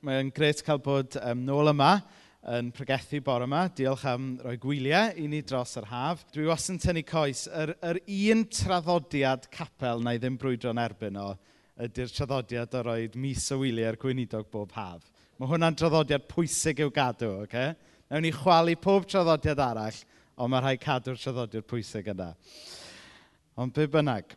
Mae'n gret cael bod um, nôl yma yn pregethu bore yma. Diolch am roi gwyliau i ni dros yr haf. Dwi was yn tynnu coes, yr, yr un traddodiad capel na i ddim brwydro'n erbyn o, ydy'r traddodiad o roed mis o wyliau'r gweinidog bob haf. Mae hwnna'n traddodiad pwysig i'w gadw, oce? Okay? Nawn ni chwalu pob traddodiad arall, ond mae rhai cadw'r traddodiad pwysig yna. Ond be bynnag,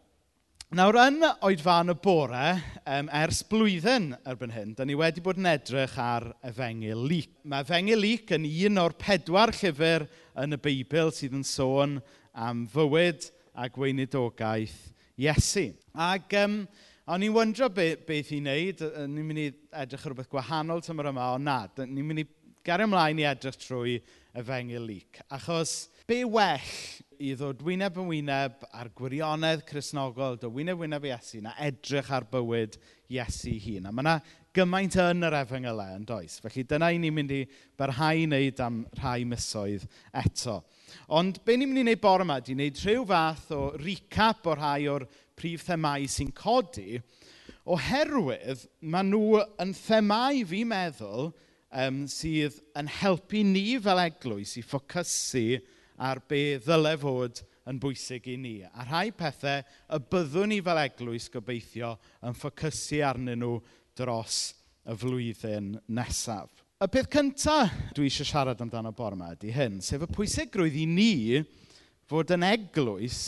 Nawr, yn oedfan y bore, um, ers blwyddyn erbyn hyn, da ni wedi bod yn edrych ar Efengil Lyc. Mae Efengil Lyc yn un o'r pedwar llyfr yn y Beibl sydd yn sôn am fywyd a gweinidogaeth Iesu. Ac um, o'n i'n wyndro be, beth i wneud, ni'n mynd i edrych ar rhywbeth gwahanol tymor yma, ond na, ni'n mynd i gario ymlaen i edrych trwy Efengil Lyc. Achos be well i ddod wyneb yn wyneb ar gwirionedd chrysnogol, dy wyneb wyneb Iesu, na edrych ar bywyd Iesu hun. A mae yna gymaint yn yr efengylau yn does. Felly dyna i ni'n mynd i barhau wneud am rhai misoedd eto. Ond be ni'n mynd i wneud bore yma, di wneud rhyw fath o recap o rhai o'r prif themau sy'n codi, oherwydd maen nhw yn themau fi meddwl um, sydd yn helpu ni fel eglwys i ffocysu ar be ddyle fod yn bwysig i ni. A rhai pethau y byddwn ni fel eglwys gobeithio yn ffocysu arnyn nhw dros y flwyddyn nesaf. Y peth cyntaf dwi eisiau siarad amdano bore yma ydy hyn, sef y pwysigrwydd i ni fod yn eglwys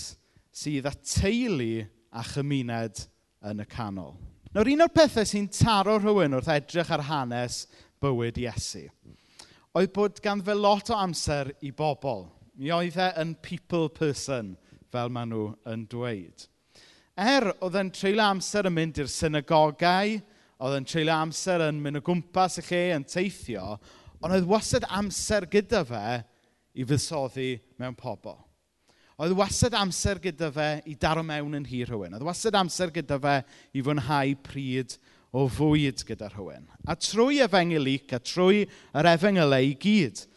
sydd â teulu a chymuned yn y canol. Nawr, un o'r pethau sy'n taro rhywun wrth edrych ar hanes bywyd Iesu oedd bod ganddo fe lot o amser i bobl. Mi oedd e yn people person, fel maen nhw yn dweud. Er oedd e'n treulio amser yn mynd i'r synagogau, oedd e'n treulio amser yn mynd o gwmpas y lle yn teithio, ond oedd wastad amser gyda fe i fusoddi mewn pobl. Oedd wastad amser gyda fe i daro mewn yn hir rhywun. Oedd wastad amser gyda fe i fwynhau pryd o fwyd gyda rhywun. A trwy efengylic a trwy yr efengylau i gyd –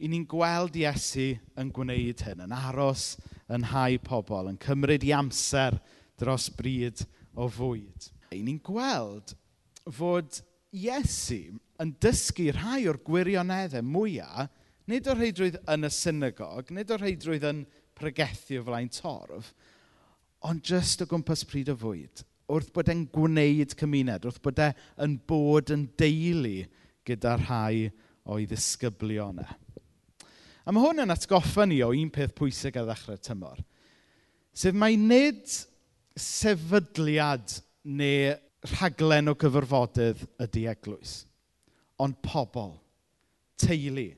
i ni'n gweld Iesu yn gwneud hyn, yn aros yn hau pobl, yn cymryd i amser dros bryd o fwyd. I ni'n gweld fod Iesu yn dysgu rhai o'r gwirioneddau mwyaf, nid o'r rheidrwydd yn y synagog, nid o'r rheidrwydd yn pregethu o flaen torf, ond jyst o gwmpas pryd o fwyd. Wrth bod e'n gwneud cymuned, wrth bod e'n bod yn deulu gyda rhai o'i ddisgyblion e. A mae hwn yn atgoffa ni o un peth pwysig ar ddechrau'r tymor. Sef mae nid sefydliad neu rhaglen o gyfarfodydd ydy eglwys, ond pobl, teulu.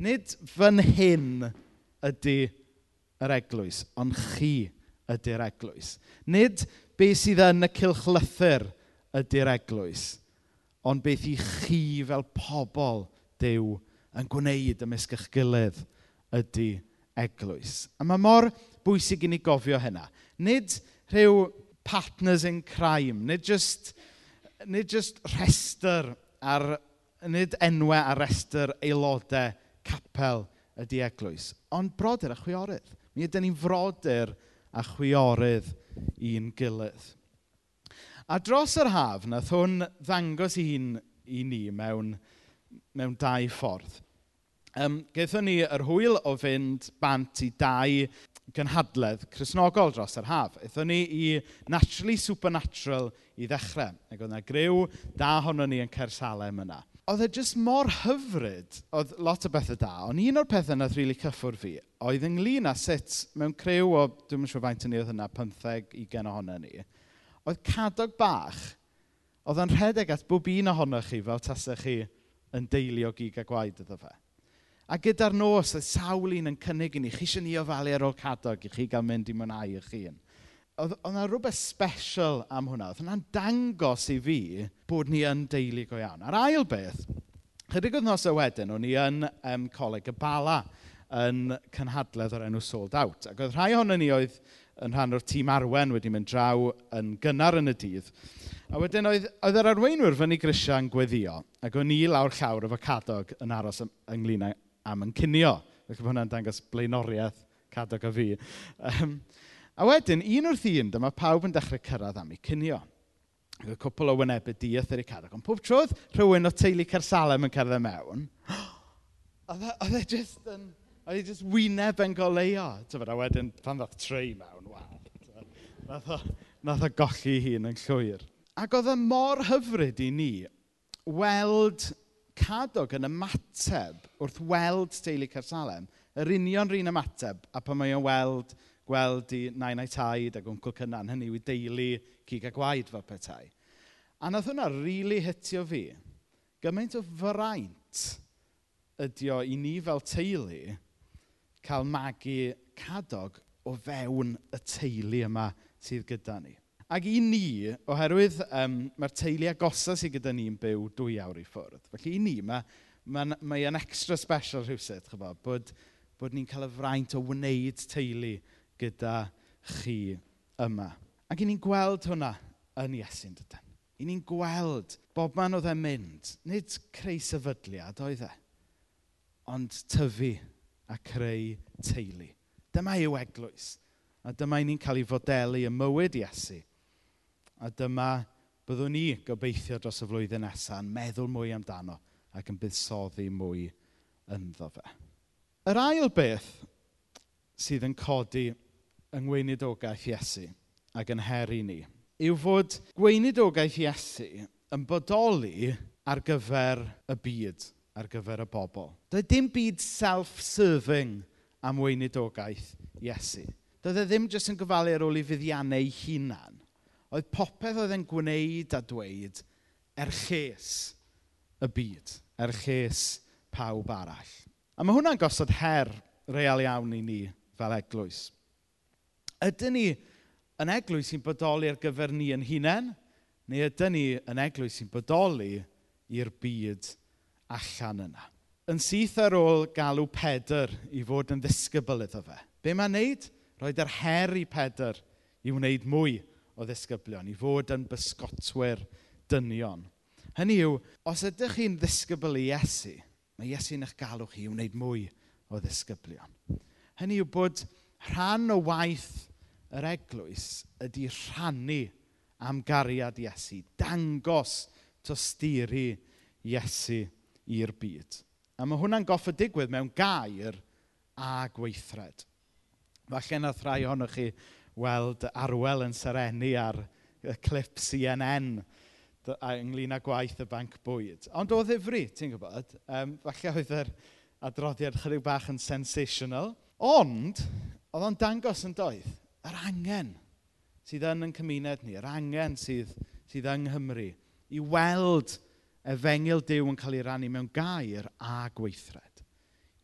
Nid fan hyn ydy yr eglwys, ond chi ydy'r eglwys. Nid beth sydd yn y cilchlythyr ydy'r eglwys, ond beth i chi fel pobl dew eglwys yn gwneud ymysg eich gilydd ydy eglwys. A mae mor bwysig i ni gofio hynna. Nid rhyw partners in crime, nid just, nid just rester ar, nid enwau ar rhestr aelodau capel ydy eglwys, ond brodyr a chwiorydd. Mi ydyn ni'n frodyr a chwiorydd i'n gilydd. A dros yr haf, nath hwn ddangos i hun i ni mewn mewn dau ffordd. Um, gaethon ni yr hwyl o fynd bant i dau gynhadledd chrysnogol dros yr haf. Eithon ni i Naturally Supernatural i ddechrau. Ac oedd yna griw da honno ni yn Cersalem yna. Oedd e jyst mor hyfryd, oedd lot o bethau da, ond un o'r pethau yna rili really cyffwr fi, oedd ynglyn â sut mewn crew o, dwi'n siŵr faint yn ni oedd yna, 15, 20 ohono ni, oedd cadog bach, oedd yn rhedeg at bob un ohonoch chi fel tasau chi yn deilio gig a gwaed iddo fe. A gyda'r nos, oedd sawl un yn cynnig i ni, chi eisiau ni ofalu ar ôl cadog i chi gael mynd i mwynhau eich hun. Oedd yna rhywbeth special am hwnna. Oedd yna'n dangos i fi bod ni yn deulu go iawn. A'r ail beth, chydig oedd nos y wedyn, o'n i yn um, coleg y Bala yn cynhadledd o'r enw Sold Out. Ac oedd rhai ohono ni oedd yn rhan o'r tîm arwen wedi mynd draw yn gynnar yn y dydd. A wedyn oedd, oedd yr arweinwyr fyny grisiau yn gweddio, ac o'n i lawr llawr efo cadog yn aros ynglyn am yn cynio. Felly mae hwnna'n dangos blaenoriaeth cadog a fi. Um, a wedyn, un wrth un, dyma pawb yn dechrau cyrraedd am ei cynio. Y cwpl o wynebu dieth ar ei cadog. Ond pob trodd, rhywun o teulu Cersalem yn cerdded mewn. E, oedd e jyst yn... Oedd e jyst wyneb yn goleio. Tyfod, a wedyn, pan ddoth treu mewn, waw. Nath o, nath o golli hun yn llwyr. Ac oedd e mor hyfryd i ni weld Cadog yn ymateb wrth weld teulu Cersalem, yr union rhan ymateb, a pan mae o'n weld, gweld i nain a'i taid ac wncl cynnan, hynny yw deulu cig a gwaed fel petai. A nath hwnna rili really hitio fi. Gymaint o fraint ydi o i ni fel teulu cael magu cadog o fewn y teulu yma sydd gyda ni. Ac i ni, oherwydd um, mae'r teulu agosa sydd gyda ni'n byw dwy awr i ffwrdd. Felly i ni, mae ma'n mae e'n extra special rhywsut, chybod, bod, bod ni'n cael y fraint o wneud teulu gyda chi yma. Ac i ni'n gweld hwnna yn Iesu'n dydyn. I ni'n gweld bob man oedd e'n mynd. Nid creu sefydliad oedd e, ond tyfu a creu teulu. Dyma yw eglwys. A dyma i ni'n cael ei fodelu y mywyd Iesu A dyma byddwn ni gobeithio dros y flwyddyn nesaf yn meddwl mwy amdano ac yn buddsoddi mwy ynddo fe. Yr ail beth sydd yn codi yng ngweinidogaeth Iesu ac yn heri ni yw fod gweinidogaeth Iesu yn bodoli ar gyfer y byd, ar gyfer y bobl. Doedd dim byd self-serving am weinidogaeth Iesu. Doedd e ddim jyst yn gofalu ar ôl i fuddiannau hunan Oedd popeth oedd e'n gwneud a dweud er lles y byd, er lles pawb arall. A mae hwnna'n gosod her real iawn i ni fel eglwys. Ydyn ni yn eglwys sy'n bodoli ar gyfer ni yn hunain, neu ydyn ni yn eglwys sy'n bodoli i'r byd allan yna? Yn syth ar ôl galw Pedr i fod yn ddisgybl iddo fe. Be mae'n neud? Roedd yr her i Pedr i wneud mwy o ddisgyblion, i fod yn bysgotwyr dynion. Hynny yw, os ydych chi'n ddisgybl i Iesu, mae Iesu'n eich galw chi i wneud mwy o ddisgyblion. Hynny yw bod rhan o waith yr eglwys ydy rhannu am gariad Iesu, dangos tosturi Iesu i'r byd. A mae hwnna'n goff o digwydd mewn gair a gweithred. Falle nath rhai ohonoch chi weld Arwel yn serenu ar y clip CNN ynglyn â gwaith y banc bwyd. Ond o ddifri, ti'n gwybod, um, falle oedd yr adroddiad chydig bach yn sensational, ond oedd o'n dangos yn doedd yr angen sydd yn yn cymuned ni, yr angen sydd, sydd yng Nghymru, i weld efengil Dyw yn cael ei rannu mewn gair a gweithred.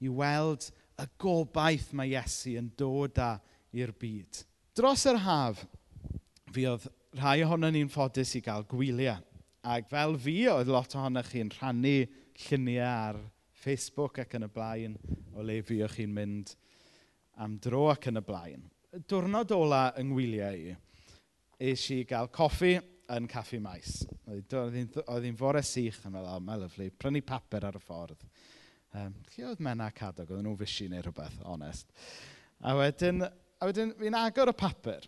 I weld y gobaith mae Iesu yn dod â i'r byd. Dros yr haf, fi oedd rhai ohono ni'n ffodus i gael gwyliau. Ac fel fi, oedd lot ohonoch chi'n rhannu lluniau ar Facebook ac yn y blaen, o le fi o'ch chi'n mynd am dro ac yn y blaen. Diwrnod ola yng ngwyliau i, eis i gael coffi yn caffi maes. Oedd hi'n fore sych yn meddwl, o, mae lyflu, prynu papur ar y ffordd. Um, lle oedd mena cadog? oedd nhw fysi neu rhywbeth, onest. A wedyn, a wedyn fi'n agor y papur.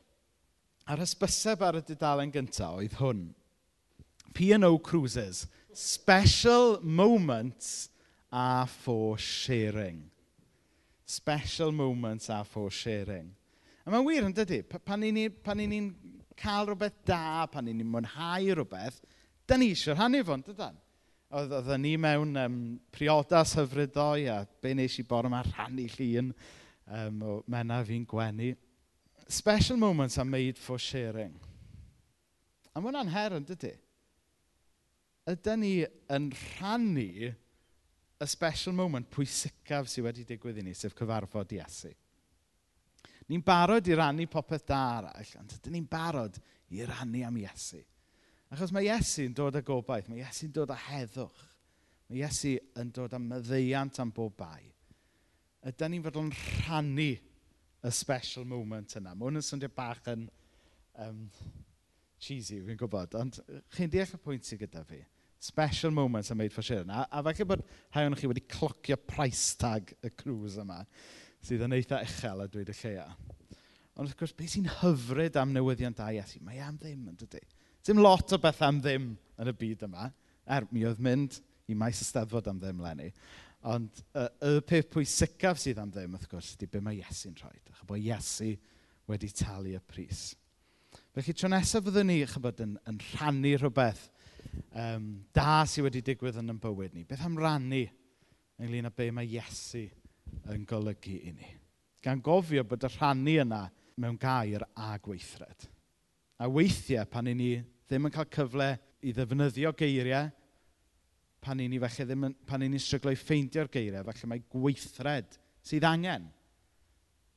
A'r hysbyseb ar y dudalen gyntaf oedd hwn. P&O Cruises. Special moments are for sharing. Special moments are for sharing. A mae'n wir yn dydy, pan ni'n ni, pan ni cael rhywbeth da, pan ni'n ni'n mwynhau rhywbeth, da ni eisiau rhannu fo'n dydyn. Oedd, oedd ni mewn um, priodas hyfrydoi a be nes i bore yma rhannu llun um, o Mena fi'n gwenu. Special moments are made for sharing. A mae hwnna'n her yn dydy. Ydyn ni yn rhannu y special moment pwysicaf sydd wedi digwydd i ni, sef cyfarfod Iesu. Ni'n barod i rannu popeth da arall, ond ydyn ni'n barod i rannu am Iesu. Achos mae Iesu'n dod â gobaith, mae Iesu'n dod â heddwch. Mae Iesu yn dod â myddeiant am bob bai. Ydy ni'n fod yn rhannu y special moment yna. Mae hwn yn swndio bach yn um, cheesy, fi'n gwybod, ond chi'n deall y pwynt sydd gyda fi. Special moments am Made for sure. A, a falle bod rhai o'n chi wedi clocio price tag y cruise yma, sydd yn eitha uchel a dweud y lleia. Ond wrth gwrs, beth sy'n hyfryd am newyddion da Iesu? Mae am ddim, yn dydy. Dim lot o beth am ddim yn y byd yma. Er, mi oedd mynd i maes ysteddfod am ddim lenni. Ond y, y peth pwysicaf sydd am ddim, wrth gwrs, ydy be mae Iesu'n rhoi. Chybo Iesu wedi talu y pris. Felly, tro nesaf fyddwn ni chybod, yn, yn rhannu rhywbeth um, da sydd wedi digwydd yn yn bywyd ni. Beth am rannu ynglyn â be mae Iesu yn golygu i ni. Gan gofio bod y rhannu yna mewn gair a gweithred. A weithiau pan i ni ddim yn cael cyfle i ddefnyddio geiriau pan ni'n ni falle ddim yn, pan ni'n ni stryglo i ffeindio'r geiriau, falle mae gweithred sydd angen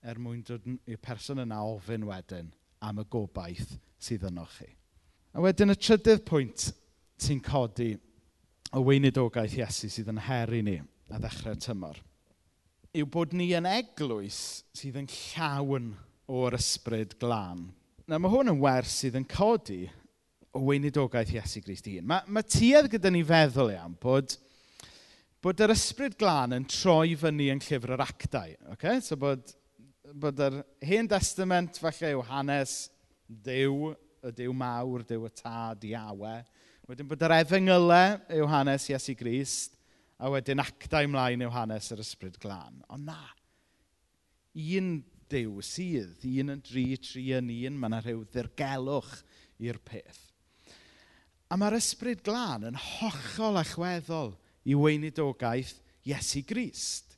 er mwyn dod i'r person yna ofyn wedyn am y gobaith sydd yno chi. A wedyn y trydydd pwynt sy'n codi o weinidogaeth Iesu sydd yn heri ni a ddechrau tymor yw bod ni yn eglwys sydd yn llawn o'r ysbryd glân. Na mae hwn yn wers sydd yn codi o weinidogaeth Iesu Grist hun. Mae, mae tuedd gyda ni feddwl iawn bod, bod yr ysbryd glân yn troi fyny yn llyfr yr actau. Okay? So bod, bod yr hen testament falle yw hanes Dyw, y Dyw mawr, Dyw y tad, Iawe. Wedyn bod yr efengylau yw hanes Iesu Grist, a wedyn actau ymlaen yw hanes yr ysbryd glân. Ond na, un Dyw sydd, un yn dri, tri yn un, mae yna rhyw ddirgelwch i'r peth. A mae'r ysbryd glân yn hollol allweddol i weinidogaeth Iesu Grist.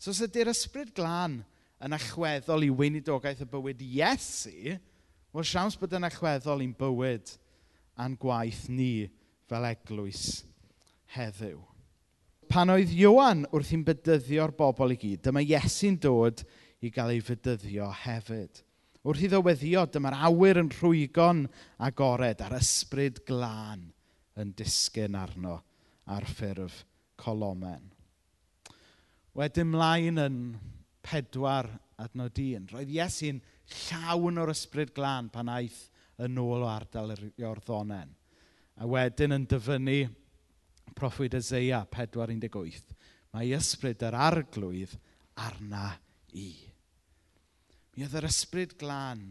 So os ydy'r ysbryd glân yn allweddol i weinidogaeth y bywyd Iesu, wel siawns bod yn allweddol i'n bywyd a'n gwaith ni fel eglwys heddiw. Pan oedd Iwan wrth i'n bydyddio'r bobl i gyd, dyma Iesu'n dod i gael ei fydyddio hefyd. Wrth iddo weddio, dyma'r awyr yn rhwygo'n agored a'r ysbryd glân yn disgyn arno ar ffurf colomen. Wedyn mlaen yn pedwar adnod un, roedd Iesu'n llawn o'r ysbryd glân pan aeth yn ôl o ardal yr Iorddonen. A wedyn yn dyfynnu proffwyd Ezeia 4.18, mae ysbryd yr arglwydd arna i. Mi oedd yr ysbryd glân.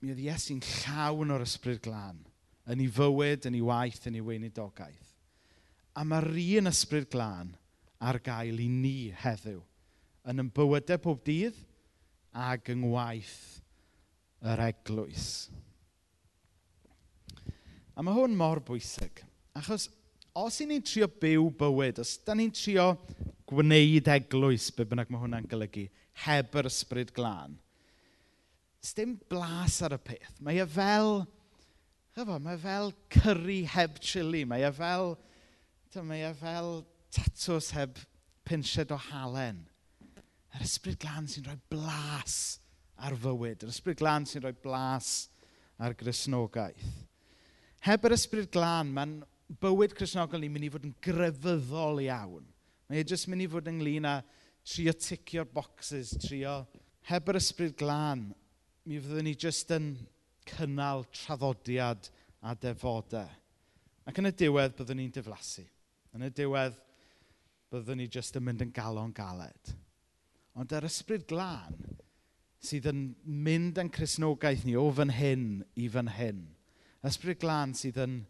Mi oedd Iesu'n llawn o'r ysbryd glân. Yn ei fywyd, yn ei waith, yn ei weinidogaeth. A mae'r un ysbryd glân ar gael i ni heddiw. Yn yn bywydau pob dydd ac yng ngwaith yr eglwys. A mae hwn mor bwysig. Achos os i ni'n trio byw bywyd, os da ni'n trio gwneud eglwys, be bynnag mae hwnna'n golygu, heb yr ysbryd glân. Dim blas ar y peth. Mae e fel, chyfo, mae e fel curry heb chili. Mae e fel, mae e fel tatws heb pinsiad o halen. Yr ysbryd glân sy'n rhoi blas ar fywyd. Yr ysbryd glân sy'n rhoi blas ar grisnogaeth. Heb yr ysbryd glân, mae'n bywyd chrysnogol ni'n mynd i fod yn grefyddol iawn. Mae'n e jyst mynd i fod ynglyn â trio ticio'r boxes, trio heb yr ysbryd glân, mi fyddwn ni jyst yn cynnal traddodiad a defodau. Ac yn y diwedd, byddwn ni'n diflasu. Yn y diwedd, byddwn ni jyst yn mynd yn galon galed. Ond yr ysbryd glân sydd yn mynd yn chrysnogaeth ni o fan hyn i fan hyn. Ysbryd glân sydd yn,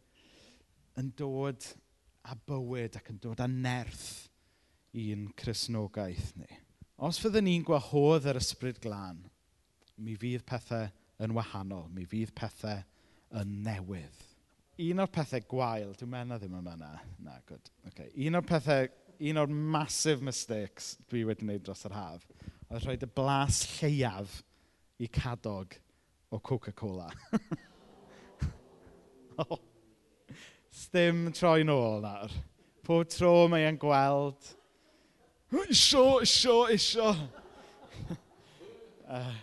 yn dod a bywyd ac yn dod â nerth i'n chrysnogaeth ni. Os fyddwn ni'n gwahodd yr ysbryd glân, mi fydd pethau yn wahanol, mi fydd pethau yn newydd. Un o'r pethau gwael, dwi'n meddwl ddim yma na. Na, good. Okay. Un o'r pethau, un o'r massive mistakes dwi wedi wneud dros yr haf, oedd rhoi dy blas lleiaf i cadog o Coca-Cola. oh. Stym troi nôl nawr. Pob tro mae e'n gweld Isio, isio, isio. Eh, uh,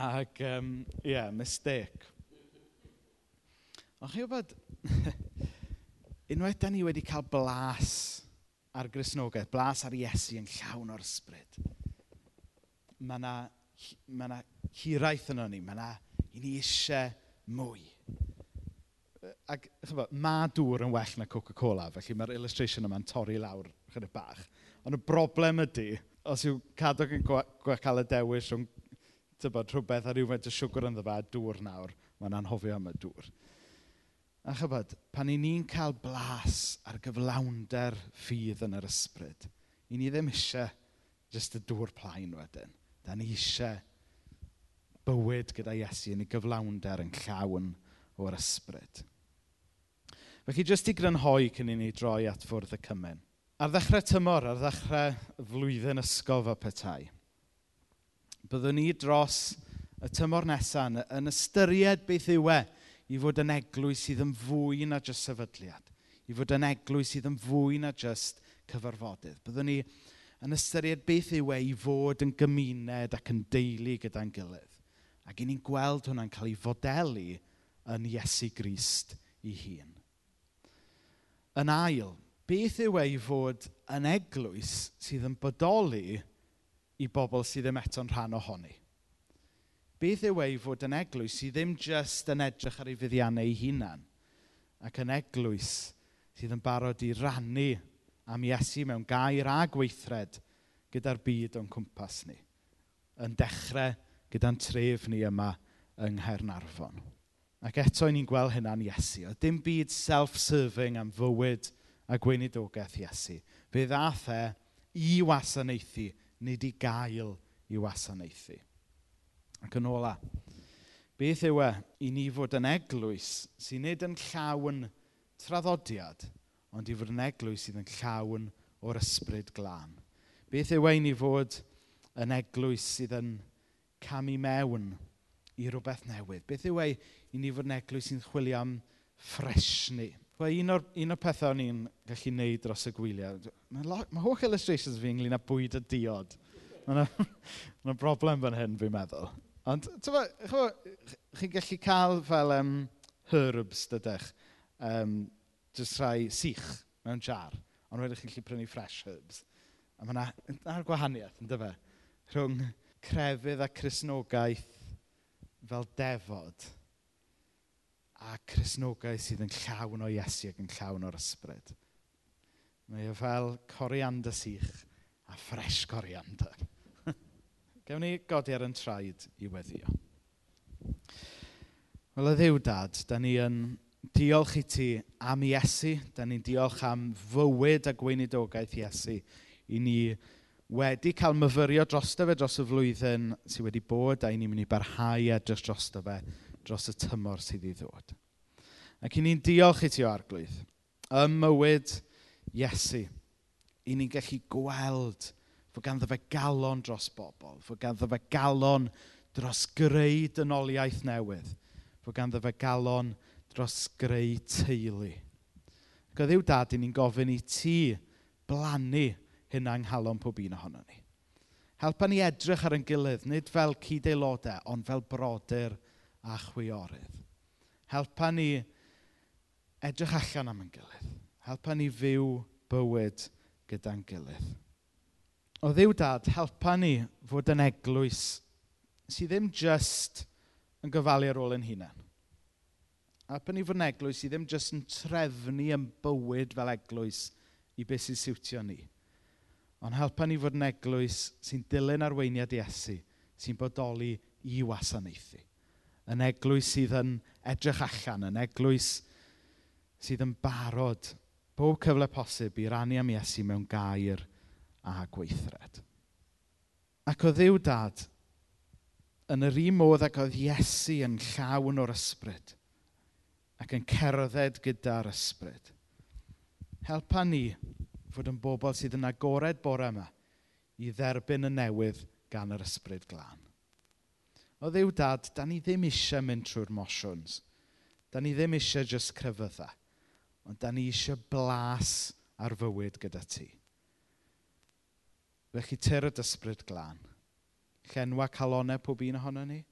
ac, ie, um, yeah, mistake. Ond chi wybod, unwaith da ni wedi cael blas ar grisnogaeth, blas ar Iesu yn llawn o'r ysbryd, mae yna ma hiraeth yno ni, mae yna i ni eisiau mwy ac chyfo, ma dŵr yn well na Coca-Cola, felly mae'r illustration yma'n torri lawr chydig bach. Ond y broblem ydy, os yw cadw yn cael y dewis rhwng tybod, rhywbeth a rhywfaint o siwgr ynddo fe dŵr nawr, mae'n anhofio am y dŵr. A chybod, pan i ni'n cael blas ar gyflawnder ffydd yn yr ysbryd, i ni ddim eisiau jyst y dŵr plaen wedyn. Da ni eisiau bywyd gyda Iesu yn ei gyflawnder yn llawn o'r ysbryd. Felly, jyst i grynhoi cyn i ni droi at fwrdd y cymen. Ar ddechrau tymor, ar ddechrau flwyddyn ysgol a petai, byddwn ni dros y tymor nesaf yn ystyried beth yw e i fod yn eglwys sydd yn fwy na jyst sefydliad. I fod yn eglwys sydd yn fwy na jyst cyfarfodydd. Byddwn ni yn ystyried beth yw e i fod yn gymuned ac yn deulu gyda'n gilydd. Ac i ni'n gweld hwnna'n cael ei fodelu yn Iesu Grist ei hun yn ail, beth yw ei fod yn eglwys sydd yn bodoli i bobl sydd ddim eto'n rhan ohoni? Beth yw ei fod yn eglwys sydd ddim jyst yn edrych ar ei fuddiannau ei hunan, ac yn eglwys sydd yn barod i rannu am Iesu mewn gair a gweithred gyda'r byd o'n cwmpas ni. Yn dechrau gyda'n tref ni yma yng Nghaernarfon. Ac eto, ni'n gweld hynna'n Iesu. Oedd dim byd self-serving am fywyd a gweinidogaeth Iesu. Fe ddath e i wasanaethu, nid i gael i wasanaethu. Ac yn ola, beth yw e i ni fod yn eglwys sy'n nid yn llawn traddodiad, ond i fod yn eglwys sydd yn llawn o'r ysbryd glân. Beth yw e i ni fod yn eglwys sydd yn camu mewn i rhywbeth newydd. Beth yw ei i ni fod yn eglwys sy'n chwilio am ffresni? Wel, un o'r, un o'r pethau o'n i'n gallu wneud dros y gwyliau, mae, ma holl illustrations fi ynglyn â bwyd y diod. Mae'n ma broblem fan hyn, fi'n meddwl. Ond, tyfa, chi'n gallu cael fel um, herbs, dydych, um, jyst rhai sych mewn jar, ond wedyn chi'n gallu prynu fresh herbs. A mae yna, gwahaniaeth, yn dyfa, rhwng crefydd a chrysnogaeth fel defod a chrysnogaeth sydd yn llawn o Iesu ac yn llawn o'r ysbryd. Mae e fel coriander sych a ffres coriander. Gewn ni godi ar yn traed i weddio. Wel, y ddiw dad, da ni yn diolch i ti am Iesu. Da ni'n diolch am fywyd a gweinidogaeth Iesu i ni wedi cael myfyrio drosto fe dros y flwyddyn sydd wedi bod a i ni'n mynd i barhau edrych drosto fe dros y tymor sydd i ddod. Ac i ni'n diolch i ti o arglwydd, ym mywyd Iesu, i ni'n gallu gweld fod ganddo fe galon dros bobl, fod ganddo fe galon dros greu dynoliaeth newydd, fod ganddo fe galon dros greu teulu. Ac o ddiw dad, i ni'n gofyn i ti blannu hynna yng nghalon pob un ohono ni. Helpa ni edrych ar ein gilydd, nid fel cyd-aelodau, ond fel brodyr a chwiorydd. Helpa ni edrych allan am ein gilydd. Helpa ni fyw bywyd gyda'n gilydd. O ddiw dad, helpa ni fod yn eglwys sydd ddim just yn gofalu ar ôl ein hunain. Helpa ni fod yn eglwys sydd ddim just yn trefnu yn bywyd fel eglwys i beth sy'n siwtio ni Ond helpa ni fod yn eglwys sy'n dilyn arweiniad Iesu, sy'n bodoli i wasanaethu. Yn eglwys sydd yn edrych allan, yn eglwys sydd yn barod bob cyfle posib i rannu am Iesu mewn gair a gweithred. Ac o ddiw dad, yn yr un modd ac oedd Iesu yn llawn o'r ysbryd ac yn cerdded gyda'r ysbryd. Helpa ni fod yn bobl sydd yn agored bore yma i dderbyn y newydd gan yr ysbryd glân. O ddiw dad, da ni ddim eisiau mynd trwy'r mosiwns. Da ni ddim eisiau jyst crefyddau. Ond da ni eisiau blas ar fywyd gyda ti. Felly tyr y dysbryd glân. Llenwa calonau pob un ohono ni.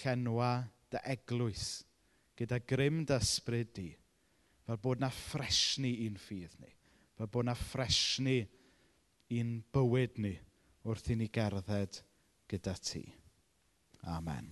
Llenwa dy eglwys gyda grym dysbryd di. Fel bod na ffresni un ffydd ni. Fel bod yna ffresni i'n bywyd ni wrth i ni gerdded gyda ti. Amen.